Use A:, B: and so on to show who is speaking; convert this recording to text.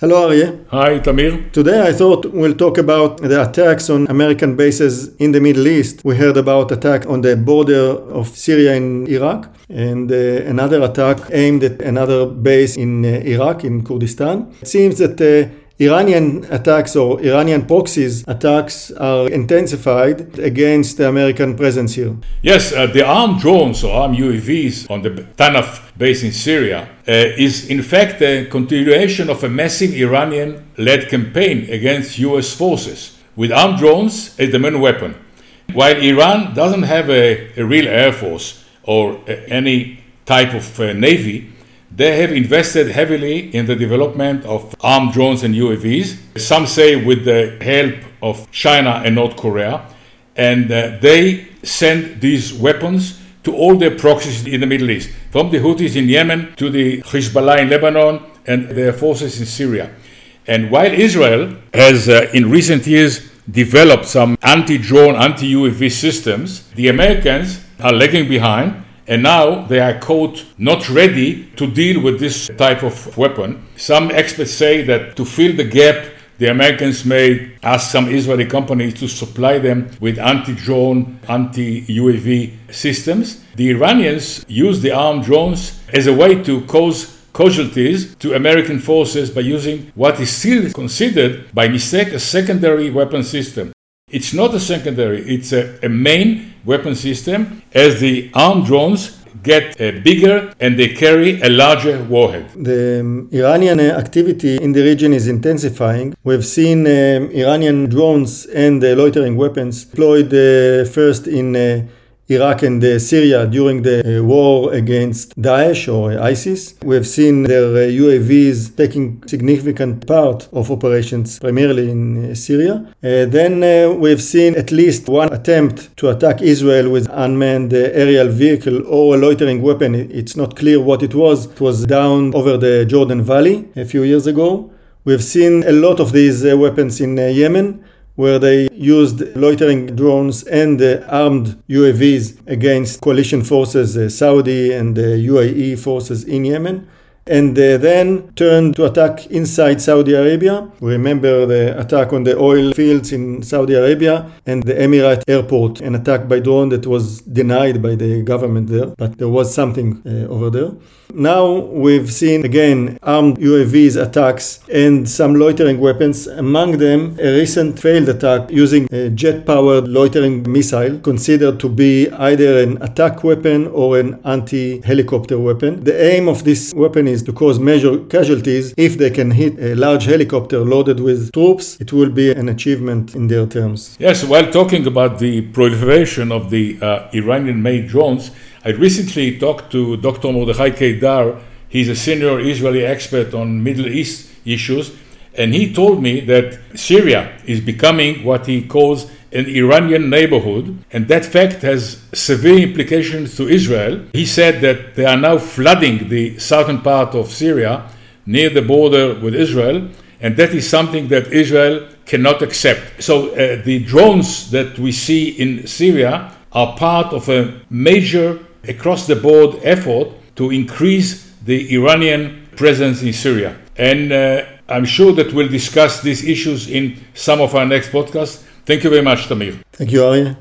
A: Hello, Aryeh.
B: Hi, Tamir.
A: Today I thought we'll talk about the attacks on American bases in the Middle East. We heard about attack on the border of Syria and Iraq and uh, another attack aimed at another base in uh, Iraq, in Kurdistan. It seems that uh, Iranian attacks or Iranian proxies attacks are intensified against the American presence here.
B: Yes, uh, the armed drones or armed UAVs on the Tanaf base in Syria uh, is in fact a continuation of a massive Iranian led campaign against US forces with armed drones as the main weapon. While Iran doesn't have a, a real air force or uh, any type of uh, navy, they have invested heavily in the development of armed drones and UAVs. Some say with the help of China and North Korea. And uh, they send these weapons to all their proxies in the Middle East, from the Houthis in Yemen to the Hezbollah in Lebanon and their forces in Syria. And while Israel has, uh, in recent years, developed some anti drone, anti UAV systems, the Americans are lagging behind and now they are caught not ready to deal with this type of weapon. Some experts say that to fill the gap, the Americans may ask some Israeli companies to supply them with anti drone, anti UAV systems. The Iranians use the armed drones as a way to cause casualties to American forces by using what is still considered by mistake a secondary weapon system. It's not a secondary, it's a, a main weapon system as the armed drones get uh, bigger and they carry a larger warhead.
A: The um, Iranian uh, activity in the region is intensifying. We've seen um, Iranian drones and uh, loitering weapons deployed uh, first in uh, Iraq and uh, Syria during the uh, war against Daesh or ISIS. We have seen their uh, UAVs taking significant part of operations, primarily in Syria. then we have seen at least one attempt to attack Israel with unmanned aerial vehicle or a loitering weapon. It's not clear what it was. It was down over the Jordan Valley a few years ago. We've seen a lot of these weapons in Yemen where they used loitering drones and uh, armed UAVs against coalition forces, uh, Saudi and uh, UAE forces in Yemen and uh, then turned to attack inside Saudi Arabia. Remember the attack on the oil fields in Saudi Arabia and the Emirate airport, an attack by drone that was denied by the government there, but there was something uh, over there. Now we've seen again armed UAVs attacks and some loitering weapons, among them a recent failed attack using a jet powered loitering missile considered to be either an attack weapon or an anti helicopter weapon. The aim of this weapon is to cause major casualties. If they can hit a large helicopter loaded with troops, it will be an achievement in their terms.
B: Yes, while talking about the proliferation of the uh, Iranian made drones, I recently talked to Dr. Mordechai Kedar. He's a senior Israeli expert on Middle East issues, and he told me that Syria is becoming what he calls an Iranian neighborhood, and that fact has severe implications to Israel. He said that they are now flooding the southern part of Syria near the border with Israel, and that is something that Israel cannot accept. So uh, the drones that we see in Syria are part of a major across the board effort to increase the Iranian presence in Syria. And uh, I'm sure that we'll discuss these issues in some of our next podcasts. Thank you very much, Tamir.
A: Thank you.